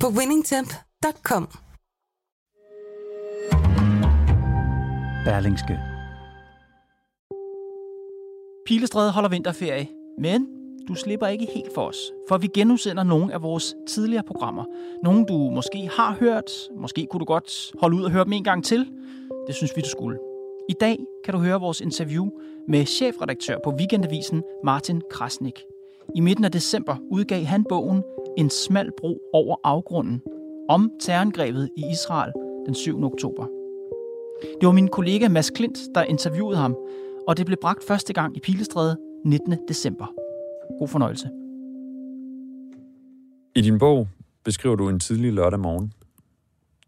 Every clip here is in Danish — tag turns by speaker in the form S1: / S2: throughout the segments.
S1: på winningtemp.com.
S2: Berlingske. Pilestræde holder vinterferie, men du slipper ikke helt for os, for vi genudsender nogle af vores tidligere programmer. Nogle du måske har hørt, måske kunne du godt holde ud og høre dem en gang til. Det synes vi, du skulle. I dag kan du høre vores interview med chefredaktør på Weekendavisen Martin Krasnik. I midten af december udgav han bogen En smal bro over afgrunden om terrorangrebet i Israel den 7. oktober. Det var min kollega Mads Klint, der interviewede ham, og det blev bragt første gang i Pilestræde 19. december. God fornøjelse.
S3: I din bog beskriver du en tidlig lørdag morgen.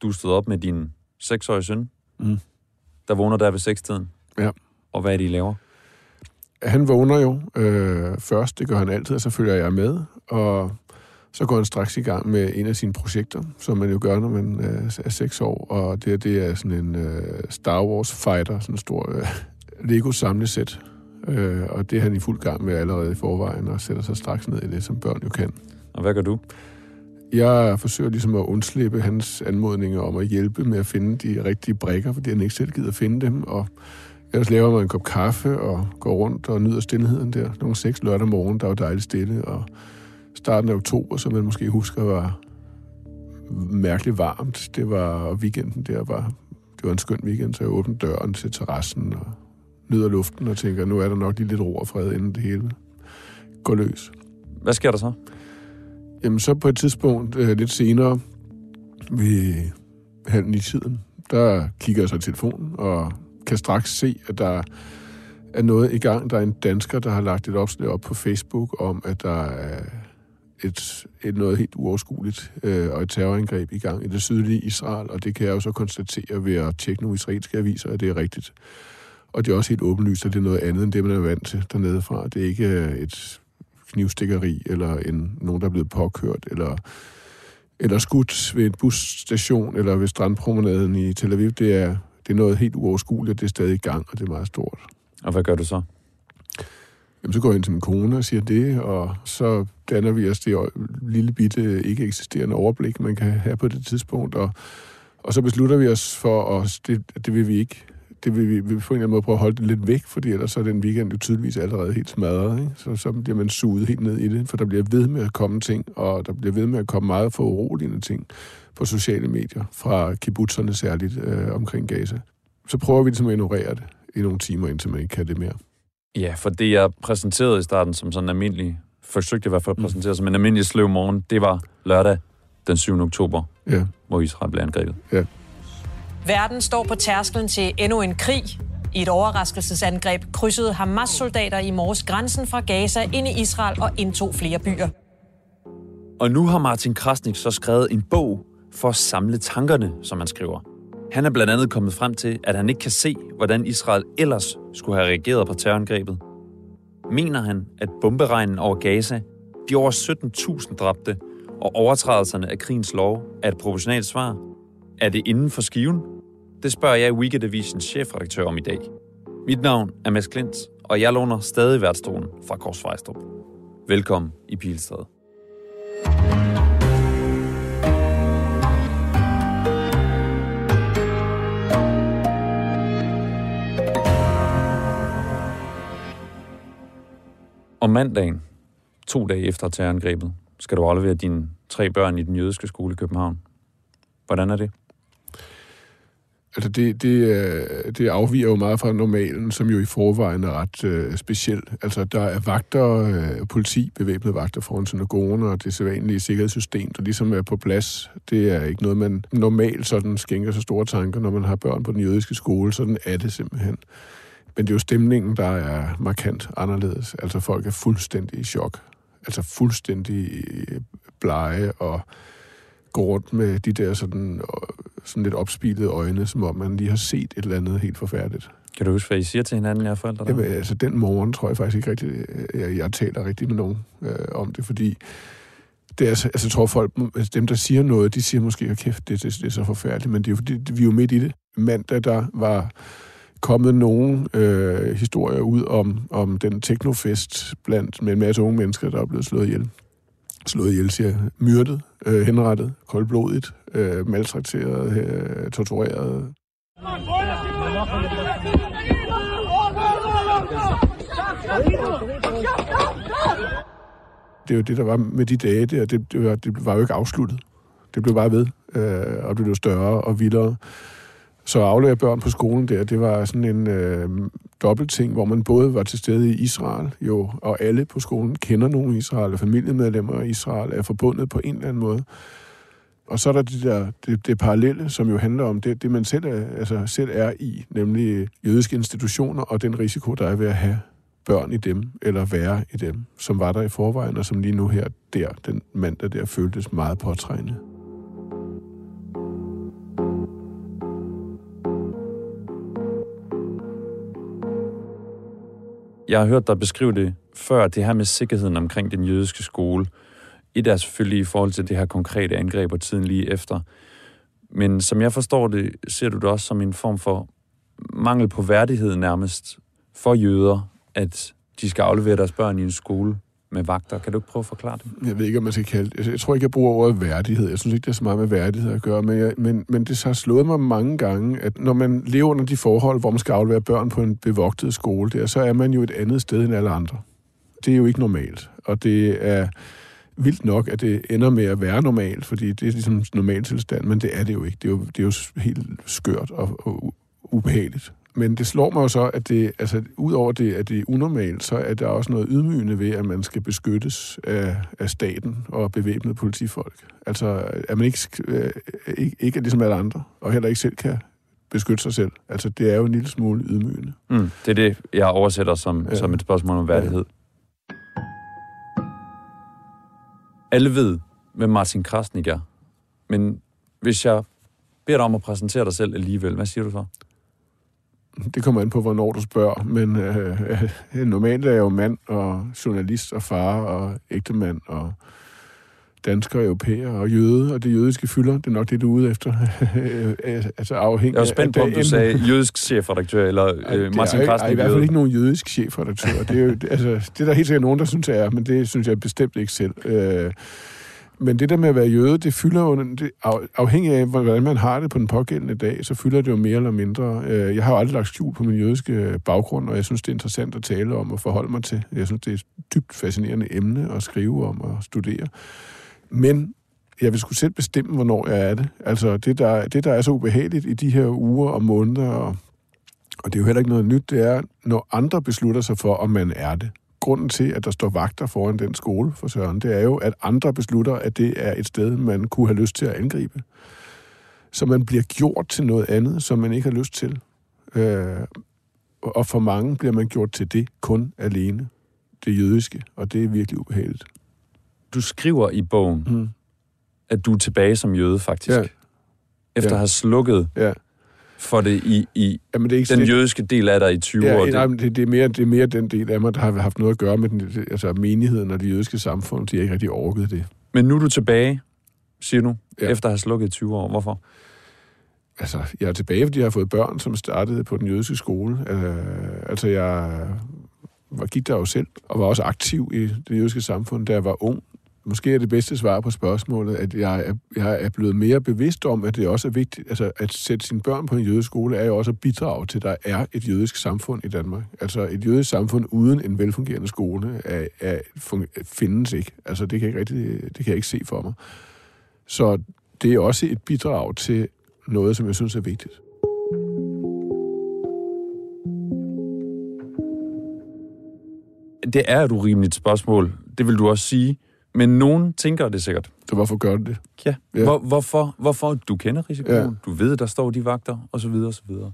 S3: Du stod op med din seksårige søn,
S4: Mm.
S3: der vågner der ved sekstiden.
S4: Ja.
S3: Og hvad er det, I laver?
S4: Han vågner jo øh, først, det gør han altid, og så følger jeg med, og så går han straks i gang med en af sine projekter, som man jo gør, når man øh, er seks år, og det, det er sådan en øh, Star Wars fighter, sådan en stor øh, Lego-samlesæt, øh, og det er han i fuld gang med allerede i forvejen, og sætter sig straks ned i det, som børn jo kan.
S3: Og hvad gør du?
S4: Jeg forsøger ligesom at undslippe hans anmodninger om at hjælpe med at finde de rigtige brækker, fordi han ikke selv gider finde dem, og ellers laver man en kop kaffe og går rundt og nyder stillheden der. Nogle seks lørdag morgen, der var dejligt stille, og starten af oktober, som man måske husker, var mærkeligt varmt. Det var weekenden der, var, det var en skøn weekend, så jeg åbnede døren til terrassen og nyder luften og tænker, nu er der nok lige lidt ro og fred, inden det hele går løs.
S3: Hvad sker der så?
S4: Jamen så på et tidspunkt øh, lidt senere ved halv ni tiden, der kigger jeg så i telefonen og kan straks se, at der er noget i gang. Der er en dansker, der har lagt et opslag op på Facebook om, at der er et, et noget helt uoverskueligt øh, og et terrorangreb i gang i det sydlige Israel, og det kan jeg jo så konstatere ved at tjekke nogle israelske aviser, at det er rigtigt. Og det er også helt åbenlyst, at det er noget andet end det, man er vant til dernede fra. Det er ikke øh, et knivstikkeri, eller en, nogen, der er blevet påkørt, eller, eller skudt ved en busstation, eller ved strandpromenaden i Tel Aviv. Det er, det er noget helt uoverskueligt, det er stadig i gang, og det er meget stort.
S3: Og hvad gør du så?
S4: Jamen, så går jeg ind til min kone og siger det, og så danner vi os det lille bitte ikke eksisterende overblik, man kan have på det tidspunkt, og, og så beslutter vi os for, at det, det vil vi ikke. Det vil vi, vi vil på en eller anden måde prøve at holde det lidt væk, fordi ellers så er den weekend jo tydeligvis allerede helt smadret. Ikke? Så, så bliver man suget helt ned i det, for der bliver ved med at komme ting, og der bliver ved med at komme meget for uroligende ting på sociale medier, fra kibbutzerne særligt øh, omkring Gaza. Så prøver vi ligesom at ignorere det i nogle timer, indtil man ikke kan det mere.
S3: Ja, for det jeg præsenterede i starten som sådan en almindelig, forsøgte i hvert fald at præsentere som en almindelig sløv morgen, det var lørdag den 7. oktober,
S4: Ja,
S3: hvor Israel blev angrebet.
S5: Verden står på tærsklen til endnu en krig. I et overraskelsesangreb krydsede Hamas-soldater i morges grænsen fra Gaza ind i Israel og indtog flere byer.
S3: Og nu har Martin Krasnik så skrevet en bog for at samle tankerne, som han skriver. Han er blandt andet kommet frem til, at han ikke kan se, hvordan Israel ellers skulle have reageret på terrorangrebet. Mener han, at bomberegnen over Gaza, de over 17.000 dræbte og overtrædelserne af krigens lov er et proportionalt svar? Er det inden for skiven? Det spørger jeg Weekendavisens chefredaktør om i dag. Mit navn er Mads Klint, og jeg låner stadig værtstolen fra Kors Vejstrup. Velkommen i Pilestræde. Om mandagen, to dage efter terrorangrebet, skal du aflevere dine tre børn i den jødiske skole i København. Hvordan er det?
S4: Altså det, det, øh, det afviger jo meget fra normalen, som jo i forvejen er ret øh, speciel. Altså der er vagter, øh, politi, bevæbnede vagter foran synagogen, og det sædvanlige sikkerhedssystem, der ligesom er på plads. Det er ikke noget, man normalt sådan skænker så store tanker, når man har børn på den jødiske skole. Sådan er det simpelthen. Men det er jo stemningen, der er markant anderledes. Altså folk er fuldstændig i chok. Altså fuldstændig øh, blege og går rundt med de der sådan, sådan lidt opspilede øjne, som om man lige har set et eller andet helt forfærdeligt.
S3: Kan du huske, hvad I siger til hinanden, jer forældre?
S4: Jamen, altså, den morgen tror jeg faktisk ikke rigtigt, jeg, jeg taler rigtig med nogen øh, om det, fordi det er, altså, jeg tror folk, altså, dem der siger noget, de siger måske, at kæft, det, det, det er så forfærdeligt, men det er jo fordi, vi er jo midt i det. Mandag, der var kommet nogle øh, historier ud om, om den teknofest blandt med en masse unge mennesker, der er blevet slået ihjel. Slået ihjel, siger Myrdet, øh, henrettet, koldblodigt, øh, maltrakteret, øh, tortureret. Det er jo det, der var med de dage der. Det, det, var, det var jo ikke afsluttet. Det blev bare ved, øh, og det blev større og vildere. Så at aflevere børn på skolen der, det var sådan en øh, dobbelt ting, hvor man både var til stede i Israel, jo, og alle på skolen kender nogen i Israel, og familiemedlemmer i Israel er forbundet på en eller anden måde. Og så er der det, der, det, det parallelle, som jo handler om det, det man selv er, altså selv er i, nemlig jødiske institutioner og den risiko, der er ved at have børn i dem, eller være i dem, som var der i forvejen, og som lige nu her, der, den mandag der, føltes meget påtrængende.
S3: Jeg har hørt dig beskrive det før, det her med sikkerheden omkring den jødiske skole. Et er selvfølgelig i forhold til det her konkrete angreb og tiden lige efter. Men som jeg forstår det, ser du det også som en form for mangel på værdighed nærmest for jøder, at de skal aflevere deres børn i en skole med vagter. Kan du ikke prøve at forklare det?
S4: Jeg ved ikke, om man skal kalde det. Jeg tror ikke, jeg bruger ordet værdighed. Jeg synes ikke, det er så meget med værdighed at gøre. Men, jeg, men, men det har slået mig mange gange, at når man lever under de forhold, hvor man skal aflevere børn på en bevogtet skole, der, så er man jo et andet sted end alle andre. Det er jo ikke normalt. Og det er vildt nok, at det ender med at være normalt, fordi det er ligesom normal tilstand, men det er det jo ikke. Det er jo, det er jo helt skørt og, og ubehageligt. Men det slår mig jo så, at det, altså, udover det, at det er unormalt, så er der også noget ydmygende ved, at man skal beskyttes af, af staten og bevæbnede politifolk. Altså, at man ikke, øh, ikke, ikke er ligesom alle andre, og heller ikke selv kan beskytte sig selv. Altså, det er jo en lille smule ydmygende.
S3: Mm, det er det, jeg oversætter som, ja. som et spørgsmål om værdighed. Ja. Alle ved, hvem Martin Krasnik er. Men hvis jeg beder dig om at præsentere dig selv alligevel, hvad siger du så?
S4: Det kommer an på, hvornår du spørger, men øh, øh, normalt er jeg jo mand og journalist og far og ægtemand og dansker, europæer og jøde, og det jødiske fylder, det er nok det, du er ude efter. altså afhængig
S3: Jeg var spændt på, om du sagde jødisk chefredaktør, eller øh, Martin Krasnik.
S4: i hvert fald ikke nogen jødisk chefredaktør. det, er jo, altså, det er der helt sikkert nogen, der synes, jeg er, men det synes jeg bestemt ikke selv. Øh, men det der med at være jøde, det fylder jo, det, afhængig af, hvordan man har det på den pågældende dag, så fylder det jo mere eller mindre. Øh, jeg har jo aldrig lagt skjul på min jødiske baggrund, og jeg synes, det er interessant at tale om og forholde mig til. Jeg synes, det er et dybt fascinerende emne at skrive om og studere. Men jeg vil skulle selv bestemme, hvornår jeg er det. Altså, det der, det, der er så ubehageligt i de her uger og måneder, og, og det er jo heller ikke noget nyt, det er, når andre beslutter sig for, om man er det grunden til, at der står vagter foran den skole for Søren, det er jo, at andre beslutter, at det er et sted, man kunne have lyst til at angribe. Så man bliver gjort til noget andet, som man ikke har lyst til. Øh, og for mange bliver man gjort til det kun alene. Det jødiske, og det er virkelig ubehageligt.
S3: Du skriver i bogen, mm. at du er tilbage som jøde, faktisk. Ja. Efter ja. at have slukket ja for det i, i Jamen, det er ikke den jødiske del af dig i 20
S4: ja,
S3: år?
S4: Nej, det, det, er mere, det er mere den del af mig, der har haft noget at gøre med den, altså menigheden og det jødiske samfund. De har ikke rigtig orket det.
S3: Men nu er du tilbage, siger du, ja. efter at have slukket i 20 år. Hvorfor?
S4: Altså, jeg er tilbage, fordi jeg har fået børn, som startede på den jødiske skole. Uh, altså, jeg var, gik der jo selv, og var også aktiv i det jødiske samfund, da jeg var ung måske er det bedste svar på spørgsmålet, at jeg er, jeg er blevet mere bevidst om, at det også er vigtigt, altså at sætte sine børn på en jødisk skole, er jo også at bidrage til, at der er et jødisk samfund i Danmark. Altså et jødisk samfund uden en velfungerende skole er, er, findes ikke. Altså det kan, jeg ikke rigtig, det kan jeg ikke se for mig. Så det er også et bidrag til noget, som jeg synes er vigtigt.
S3: Det er et urimeligt spørgsmål. Det vil du også sige. Men nogen tænker det sikkert.
S4: Så hvorfor gør det?
S3: Ja. ja. Hvor, hvorfor, hvorfor? Du kender risikoen. Ja. Du ved, der står de vagter, og så videre, og så videre.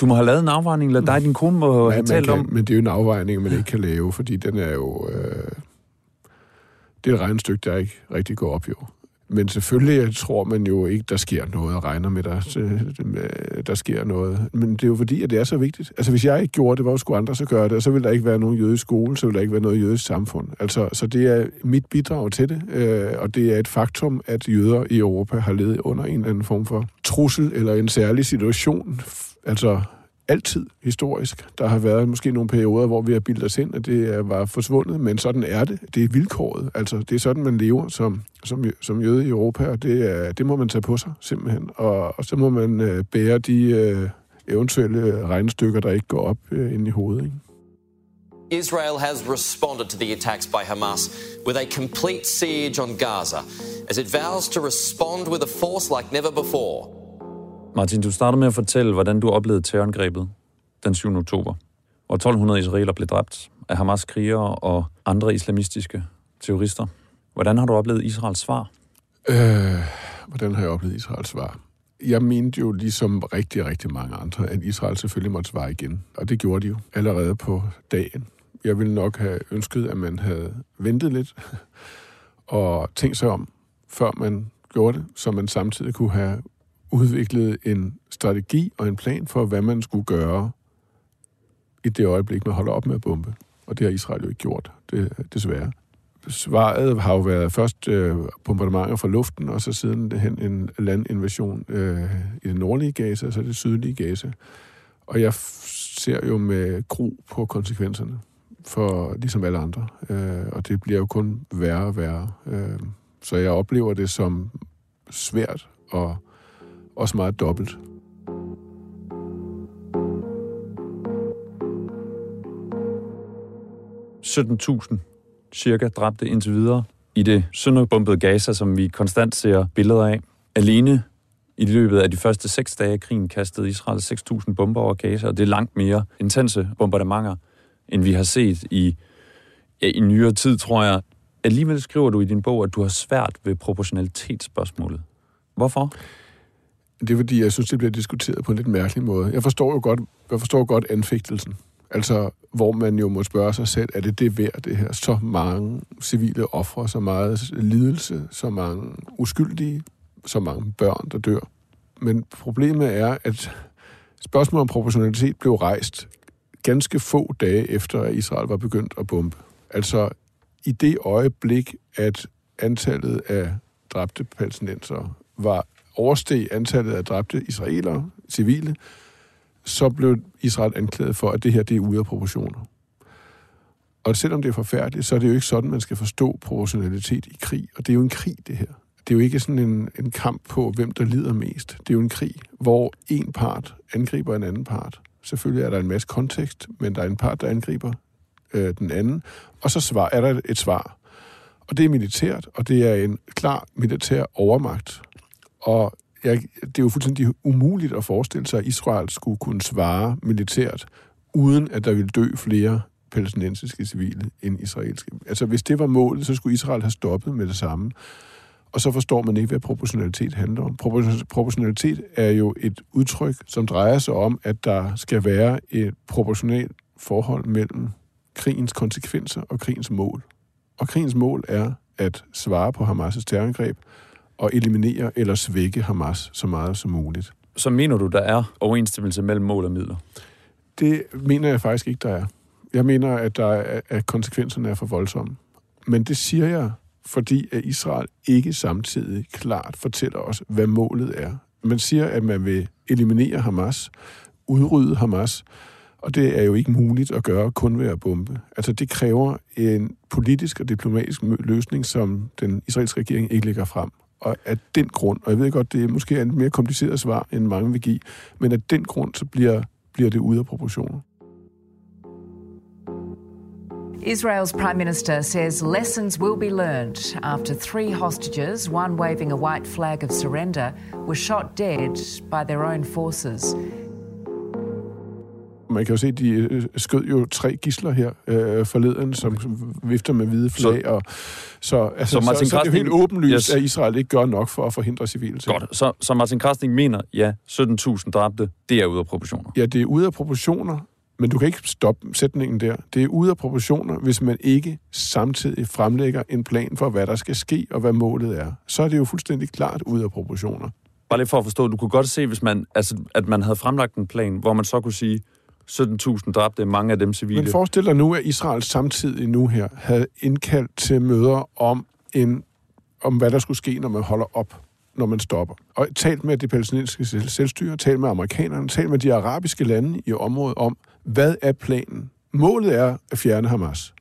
S3: Du må have lavet en afvejning, eller dig din kone må ja, have talt
S4: kan,
S3: om...
S4: Men det er jo en afvejning, man ikke kan lave, fordi den er jo... Øh, det er et regnstykke, der ikke rigtig går op, jo. Men selvfølgelig tror man jo ikke, der sker noget, og regner med, der, øh, der sker noget. Men det er jo fordi, at det er så vigtigt. Altså, hvis jeg ikke gjorde det, hvor skulle andre så gøre det? Og så ville der ikke være nogen jødisk skole, så ville der ikke være noget jødisk samfund. Altså, så det er mit bidrag til det, øh, og det er et faktum, at jøder i Europa har levet under en eller anden form for trussel eller en særlig situation. Altså, altid historisk. Der har været måske nogle perioder, hvor vi har bildet os ind, at det var forsvundet, men sådan er det. Det er vilkåret. Altså, det er sådan, man lever som, som, som jøde i Europa, og det, er, det må man tage på sig, simpelthen. Og, og så må man øh, bære de øh, eventuelle regnestykker, der ikke går op øh, ind i hovedet. Ikke?
S6: Israel has responded to the attacks by Hamas with a complete siege on Gaza, as it vows to respond with a force like never before.
S3: Martin, du startede med at fortælle, hvordan du oplevede terrorangrebet den 7. oktober, og 1200 israeler blev dræbt af Hamas krigere og andre islamistiske terrorister. Hvordan har du oplevet Israels svar?
S4: Øh, hvordan har jeg oplevet Israels svar? Jeg mente jo ligesom rigtig, rigtig mange andre, at Israel selvfølgelig måtte svare igen. Og det gjorde de jo allerede på dagen. Jeg ville nok have ønsket, at man havde ventet lidt og tænkt sig om, før man gjorde det, så man samtidig kunne have udviklede en strategi og en plan for, hvad man skulle gøre i det øjeblik, man holder op med at bombe. Og det har Israel jo ikke gjort, det, desværre. Svaret har jo været først øh, bombardementer fra luften, og så siden hen en landinvasion øh, i den nordlige Gaza, og så det sydlige Gaza. Og jeg ser jo med gro på konsekvenserne, for ligesom alle andre. Øh, og det bliver jo kun værre og værre. Øh, så jeg oplever det som svært og også meget dobbelt.
S3: ...17.000 cirka dræbte indtil videre i det sønderbombede Gaza, som vi konstant ser billeder af. Alene i løbet af de første seks dage af krigen kastede Israel 6.000 bomber over Gaza, og det er langt mere intense bombardementer, end vi har set i, ja, i nyere tid, tror jeg. Alligevel skriver du i din bog, at du har svært ved proportionalitetsspørgsmålet. Hvorfor?
S4: Det er fordi, jeg synes, det bliver diskuteret på en lidt mærkelig måde. Jeg forstår jo godt, jeg forstår godt anfægtelsen. Altså, hvor man jo må spørge sig selv, er det det værd, det her? Så mange civile ofre, så meget lidelse, så mange uskyldige, så mange børn, der dør. Men problemet er, at spørgsmålet om proportionalitet blev rejst ganske få dage efter, at Israel var begyndt at bombe. Altså, i det øjeblik, at antallet af dræbte palæstinensere var oversteg antallet af dræbte israelere, civile, så blev Israel anklaget for, at det her det er ude af proportioner. Og selvom det er forfærdeligt, så er det jo ikke sådan, man skal forstå proportionalitet i krig. Og det er jo en krig, det her. Det er jo ikke sådan en, en kamp på, hvem der lider mest. Det er jo en krig, hvor en part angriber en anden part. Selvfølgelig er der en masse kontekst, men der er en part, der angriber øh, den anden. Og så svar, er der et svar. Og det er militært, og det er en klar militær overmagt. Og jeg, det er jo fuldstændig umuligt at forestille sig, at Israel skulle kunne svare militært, uden at der ville dø flere palæstinensiske civile end israelske. Altså, hvis det var målet, så skulle Israel have stoppet med det samme. Og så forstår man ikke, hvad proportionalitet handler om. Proportionalitet er jo et udtryk, som drejer sig om, at der skal være et proportionalt forhold mellem krigens konsekvenser og krigens mål. Og krigens mål er at svare på Hamas' terrorangreb, at eliminere eller svække Hamas så meget som muligt.
S3: Så mener du, der er overensstemmelse mellem mål og midler?
S4: Det mener jeg faktisk ikke, der er. Jeg mener, at, der er, at konsekvenserne er for voldsomme. Men det siger jeg, fordi at Israel ikke samtidig klart fortæller os, hvad målet er. Man siger, at man vil eliminere Hamas, udrydde Hamas, og det er jo ikke muligt at gøre kun ved at bombe. Altså det kræver en politisk og diplomatisk løsning, som den israelske regering ikke lægger frem. Og af den grund, og jeg ved godt, det er måske et mere kompliceret svar, end mange vil give, men af den grund, så bliver, bliver det ude af proportioner.
S7: Israel's Prime Minister says lessons will be learned after three hostages, one waving a white flag of surrender, were shot dead by their own forces.
S4: Man kan jo se, de øh, skød jo tre gisler her øh, forleden, som vifter med hvide flag. Så, og, så, altså, så, Martin så, så, så det er jo helt åbenlyst, yes. at Israel ikke gør nok for at forhindre civile
S3: Godt, så, så Martin Krasnik mener, ja, 17.000 dræbte, det er ude af proportioner.
S4: Ja, det er ude af proportioner, Men du kan ikke stoppe sætningen der. Det er ude af proportioner, hvis man ikke samtidig fremlægger en plan for, hvad der skal ske og hvad målet er. Så er det jo fuldstændig klart ude af proportioner.
S3: Bare lige for at forstå, du kunne godt se, hvis man, altså, at man havde fremlagt en plan, hvor man så kunne sige, 17.000 dræbte, mange af dem civile.
S4: Men forestil dig nu, at Israel samtidig nu her havde indkaldt til møder om, en, om hvad der skulle ske, når man holder op, når man stopper. Og talt med det palæstinensiske selvstyre, talt med amerikanerne, talt med de arabiske lande i området om, hvad er planen? Målet er at fjerne Hamas.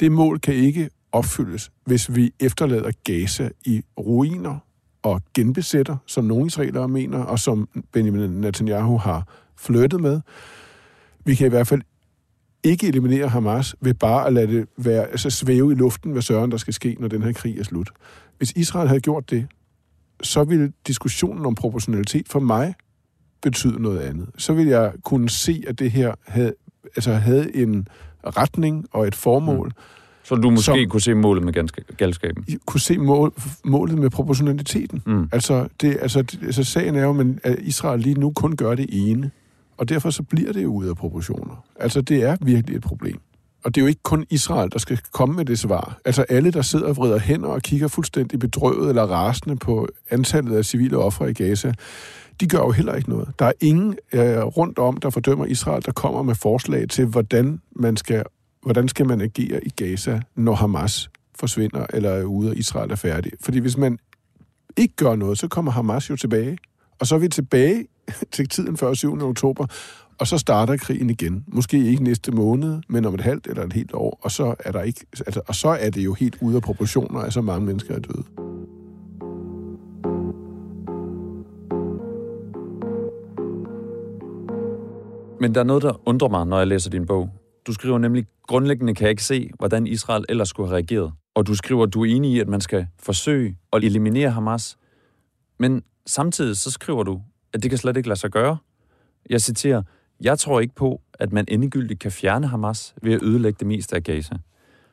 S4: Det mål kan ikke opfyldes, hvis vi efterlader Gaza i ruiner og genbesætter, som nogle israelere mener, og som Benjamin Netanyahu har flyttet med. Vi kan i hvert fald ikke eliminere Hamas ved bare at lade det være, altså svæve i luften, hvad søren der skal ske, når den her krig er slut. Hvis Israel havde gjort det, så ville diskussionen om proportionalitet for mig betyde noget andet. Så ville jeg kunne se, at det her havde, altså havde en retning og et formål. Mm.
S3: Så du måske som, kunne se målet med galskaben?
S4: Kunne se mål, målet med proportionaliteten. Mm. Altså, det, altså, det, altså, sagen er jo, at Israel lige nu kun gør det ene. Og derfor så bliver det jo ude af proportioner. Altså, det er virkelig et problem. Og det er jo ikke kun Israel, der skal komme med det svar. Altså alle, der sidder og vrider hænder og kigger fuldstændig bedrøvet eller rasende på antallet af civile ofre i Gaza, de gør jo heller ikke noget. Der er ingen øh, rundt om, der fordømmer Israel, der kommer med forslag til, hvordan man skal, hvordan skal man agere i Gaza, når Hamas forsvinder eller er ude, og Israel er færdig. Fordi hvis man ikke gør noget, så kommer Hamas jo tilbage. Og så er vi tilbage til tiden før 7. oktober, og så starter krigen igen. Måske ikke næste måned, men om et halvt eller et helt år, og så er, der ikke, altså, og så er det jo helt ude af proportioner, at så mange mennesker er døde.
S3: Men der er noget, der undrer mig, når jeg læser din bog. Du skriver nemlig, grundlæggende kan jeg ikke se, hvordan Israel ellers skulle have reageret. Og du skriver, at du er enig i, at man skal forsøge at eliminere Hamas. Men samtidig så skriver du, at det kan slet ikke lade sig gøre. Jeg citerer, jeg tror ikke på, at man endegyldigt kan fjerne Hamas ved at ødelægge det meste af Gaza.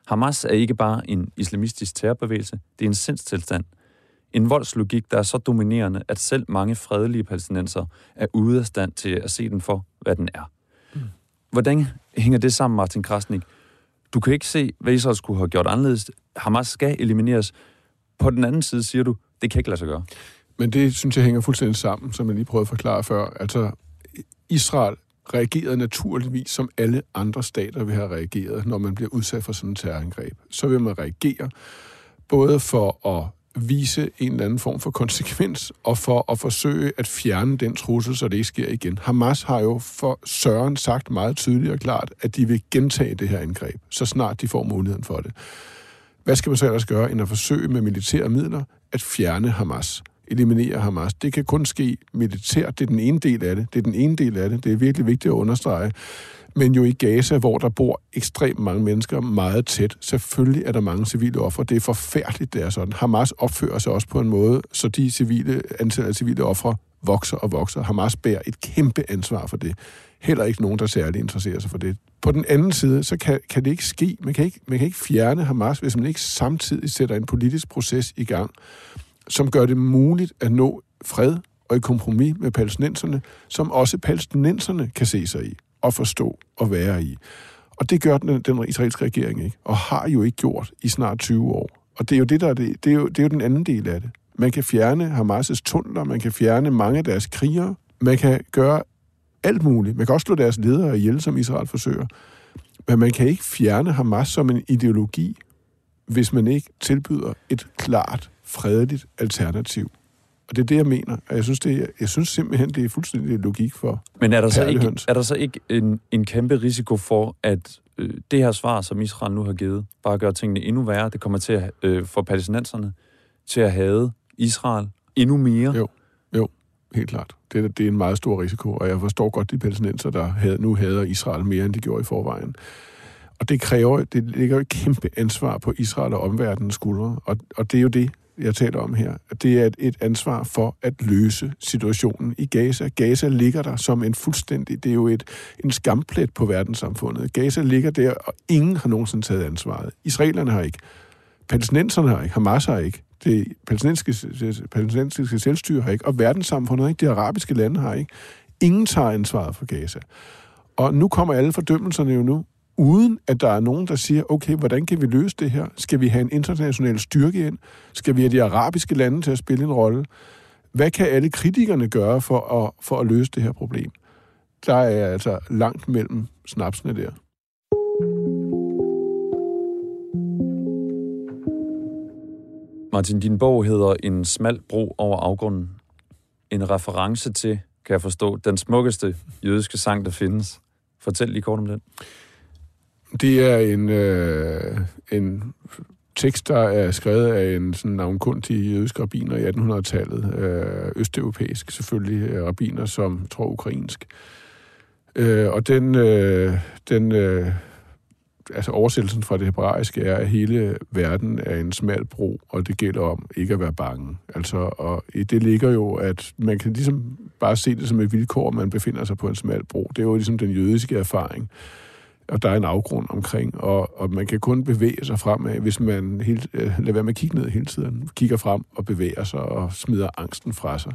S3: Hamas er ikke bare en islamistisk terrorbevægelse, det er en sindstilstand. En voldslogik, der er så dominerende, at selv mange fredelige palæstinenser er ude af stand til at se den for, hvad den er. Mm. Hvordan hænger det sammen, Martin Krasnik? Du kan ikke se, hvad Israel skulle have gjort anderledes. Hamas skal elimineres. På den anden side siger du, det kan ikke lade sig gøre.
S4: Men det synes jeg hænger fuldstændig sammen, som jeg lige prøvede at forklare før. Altså, Israel reagerede naturligvis, som alle andre stater vil have reageret, når man bliver udsat for sådan et terrorangreb. Så vil man reagere både for at vise en eller anden form for konsekvens, og for at forsøge at fjerne den trussel, så det ikke sker igen. Hamas har jo for Søren sagt meget tydeligt og klart, at de vil gentage det her angreb, så snart de får muligheden for det. Hvad skal man så ellers gøre, end at forsøge med militære midler at fjerne Hamas? Eliminere Hamas. Det kan kun ske militært. Det er den ene del af det. Det er den ene del af det. Det er virkelig vigtigt at understrege. Men jo i Gaza, hvor der bor ekstremt mange mennesker meget tæt, selvfølgelig er der mange civile ofre. Det er forfærdeligt, det er sådan. Hamas opfører sig også på en måde, så de civile, antallet af civile ofre vokser og vokser. Hamas bærer et kæmpe ansvar for det. Heller ikke nogen, der særligt interesserer sig for det. På den anden side, så kan, kan det ikke ske. Man kan ikke, man kan ikke fjerne Hamas, hvis man ikke samtidig sætter en politisk proces i gang, som gør det muligt at nå fred og et kompromis med palæstinenserne, som også palæstinenserne kan se sig i og forstå og være i. Og det gør den, den israelske regering ikke, og har jo ikke gjort i snart 20 år. Og det er jo, det, der er det, det, er jo, det er jo den anden del af det. Man kan fjerne Hamas' tunneler, man kan fjerne mange af deres krigere, man kan gøre alt muligt. Man kan også slå deres ledere ihjel, som Israel forsøger. Men man kan ikke fjerne Hamas som en ideologi, hvis man ikke tilbyder et klart fredeligt alternativ. Og det er det, jeg mener. Og jeg synes, det er, jeg synes simpelthen, det er fuldstændig logik for
S3: Men er der så ikke, er der så ikke en, en kæmpe risiko for, at øh, det her svar, som Israel nu har givet, bare gør tingene endnu værre? Det kommer til at øh, få palæstinenserne til at hade Israel endnu mere?
S4: Jo, jo, helt klart. Det, det er en meget stor risiko, og jeg forstår godt de palæstinenser, der havde, nu hader Israel mere, end de gjorde i forvejen. Og det kræver, det ligger et kæmpe ansvar på Israel og omverdenens skuldre, og, og det er jo det, jeg taler om her. Det er et, et ansvar for at løse situationen i Gaza. Gaza ligger der som en fuldstændig... Det er jo et, en skamplet på verdenssamfundet. Gaza ligger der, og ingen har nogensinde taget ansvaret. Israelerne har ikke. Palæstinenserne har ikke. Hamas har ikke. Det palæstinensiske, palæstinensiske selvstyre har ikke. Og verdenssamfundet har ikke. De arabiske lande har ikke. Ingen tager ansvaret for Gaza. Og nu kommer alle fordømmelserne jo nu, uden at der er nogen, der siger, okay, hvordan kan vi løse det her? Skal vi have en international styrke ind? Skal vi have de arabiske lande til at spille en rolle? Hvad kan alle kritikerne gøre for at, for at løse det her problem? Der er altså langt mellem snapsene der.
S3: Martin, din bog hedder En smal bro over afgrunden. En reference til, kan jeg forstå, den smukkeste jødiske sang, der findes. Fortæl lige kort om den.
S4: Det er en, øh, en tekst, der er skrevet af en sådan navnkundig jødisk rabbiner i 1800-tallet. Øh, østeuropæisk selvfølgelig, rabiner rabbiner, som tror ukrainsk. Øh, og den, øh, den øh, altså oversættelsen fra det hebraiske er, at hele verden er en smal bro, og det gælder om ikke at være bange. Altså, og i det ligger jo, at man kan ligesom bare se det som et vilkår, at man befinder sig på en smal bro. Det er jo ligesom den jødiske erfaring og der er en afgrund omkring, og, og man kan kun bevæge sig fremad, hvis man helt, øh, lader være med at kigge ned hele tiden, kigger frem og bevæger sig og smider angsten fra sig.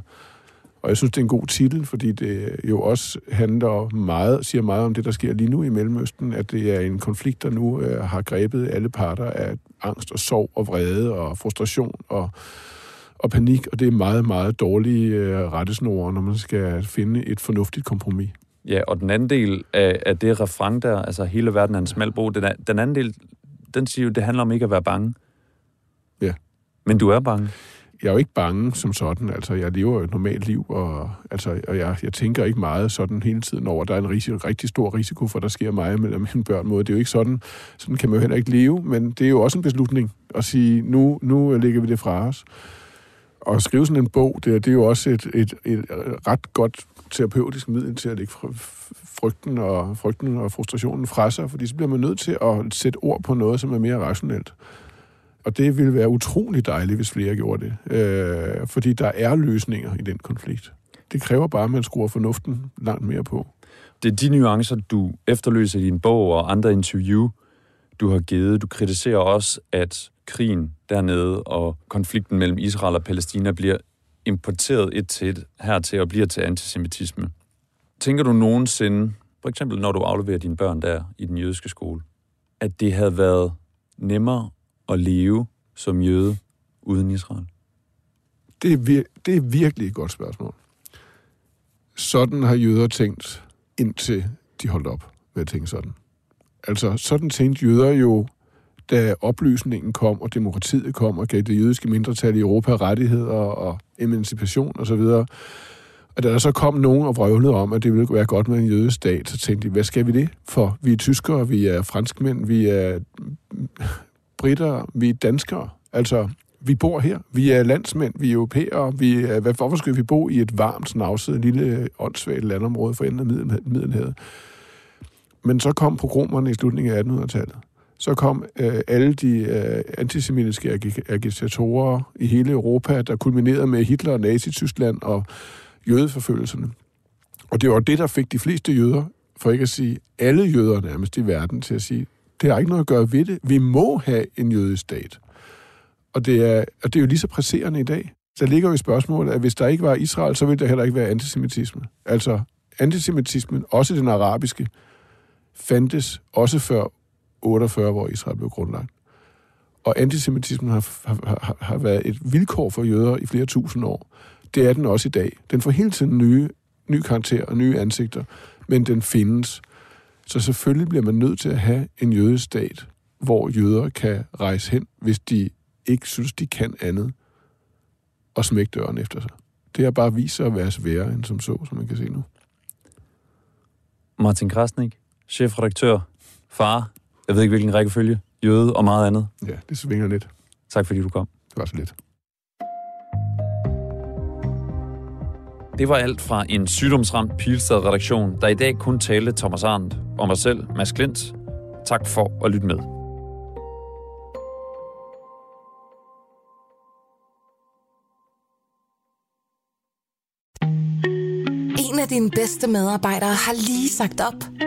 S4: Og jeg synes, det er en god titel, fordi det jo også handler meget, siger meget om det, der sker lige nu i Mellemøsten, at det er en konflikt, der nu øh, har grebet alle parter af angst og sorg og vrede og frustration og, og panik, og det er meget, meget dårlige øh, rettesnore, når man skal finde et fornuftigt kompromis.
S3: Ja, og den anden del af, af det refreng der, altså hele verden er en smal bro, den, er, den anden del, den siger jo, det handler om ikke at være bange.
S4: Ja.
S3: Men du er bange.
S4: Jeg er jo ikke bange som sådan, altså jeg lever jo et normalt liv, og, altså, og jeg, jeg tænker ikke meget sådan hele tiden over, der er en risiko, rigtig stor risiko for, at der sker mig mellem mine børn. Måde. Det er jo ikke sådan, sådan kan man jo heller ikke leve, men det er jo også en beslutning at sige, nu, nu lægger vi det fra os. Og at skrive sådan en bog, det, det er jo også et, et, et ret godt terapeutisk middel til at lægge frygten og, frygten og frustrationen fra sig, fordi så bliver man nødt til at sætte ord på noget, som er mere rationelt. Og det ville være utrolig dejligt, hvis flere gjorde det. Øh, fordi der er løsninger i den konflikt. Det kræver bare, at man skruer fornuften langt mere på.
S3: Det er de nuancer, du efterløser i din bog og andre interview, du har givet. Du kritiserer også, at krigen dernede og konflikten mellem Israel og Palæstina bliver importeret et til et hertil og bliver til antisemitisme. Tænker du nogensinde, for eksempel når du afleverer dine børn der i den jødiske skole, at det havde været nemmere at leve som jøde uden Israel?
S4: Det er, vir- det er virkelig et godt spørgsmål. Sådan har jøder tænkt, indtil de holdt op med at tænke sådan. Altså, sådan tænkte jøder jo da oplysningen kom, og demokratiet kom, og gav det jødiske mindretal i Europa rettigheder og emancipation osv., og, og da der så kom nogen og vrøvlede om, at det ville være godt med en jødisk stat, så tænkte de, hvad skal vi det for? Vi er tyskere, vi er franskmænd, vi er britter, vi er danskere. Altså, vi bor her. Vi er landsmænd, vi er europæere. Vi er, hvorfor skal vi bo i et varmt, snavset, lille, åndssvagt landområde for enden af Middelhavet? Men så kom pogromerne i slutningen af 1800-tallet så kom øh, alle de øh, antisemitiske ag- agitatorer i hele Europa, der kulminerede med Hitler og Nazi-Tyskland og jødeforfølgelserne. Og det var det, der fik de fleste jøder, for ikke at sige alle jøder nærmest i verden, til at sige, det har ikke noget at gøre ved det. Vi må have en jødisk stat. Og det er, og det er jo lige så presserende i dag. Der ligger jo i spørgsmålet, at hvis der ikke var Israel, så ville der heller ikke være antisemitisme. Altså, antisemitismen, også den arabiske, fandtes også før 48, hvor Israel blev grundlagt. Og antisemitismen har, har, har været et vilkår for jøder i flere tusind år. Det er den også i dag. Den får hele tiden nye, nye karakterer og nye ansigter, men den findes. Så selvfølgelig bliver man nødt til at have en jødestat, hvor jøder kan rejse hen, hvis de ikke synes, de kan andet, og smække døren efter sig. Det er bare vist sig at være sværere end som så, som man kan se nu.
S3: Martin Krasnik, chefredaktør, far, jeg ved ikke hvilken rækkefølge, jøde og meget andet.
S4: Ja, det svinger lidt.
S3: Tak fordi du kom.
S4: Det var så lidt.
S3: Det var alt fra en sygdomsramt Pilstad-redaktion, der i dag kun talte Thomas Arndt og mig selv, Mads Klint. Tak for at lytte med.
S1: En af dine bedste medarbejdere har lige sagt op.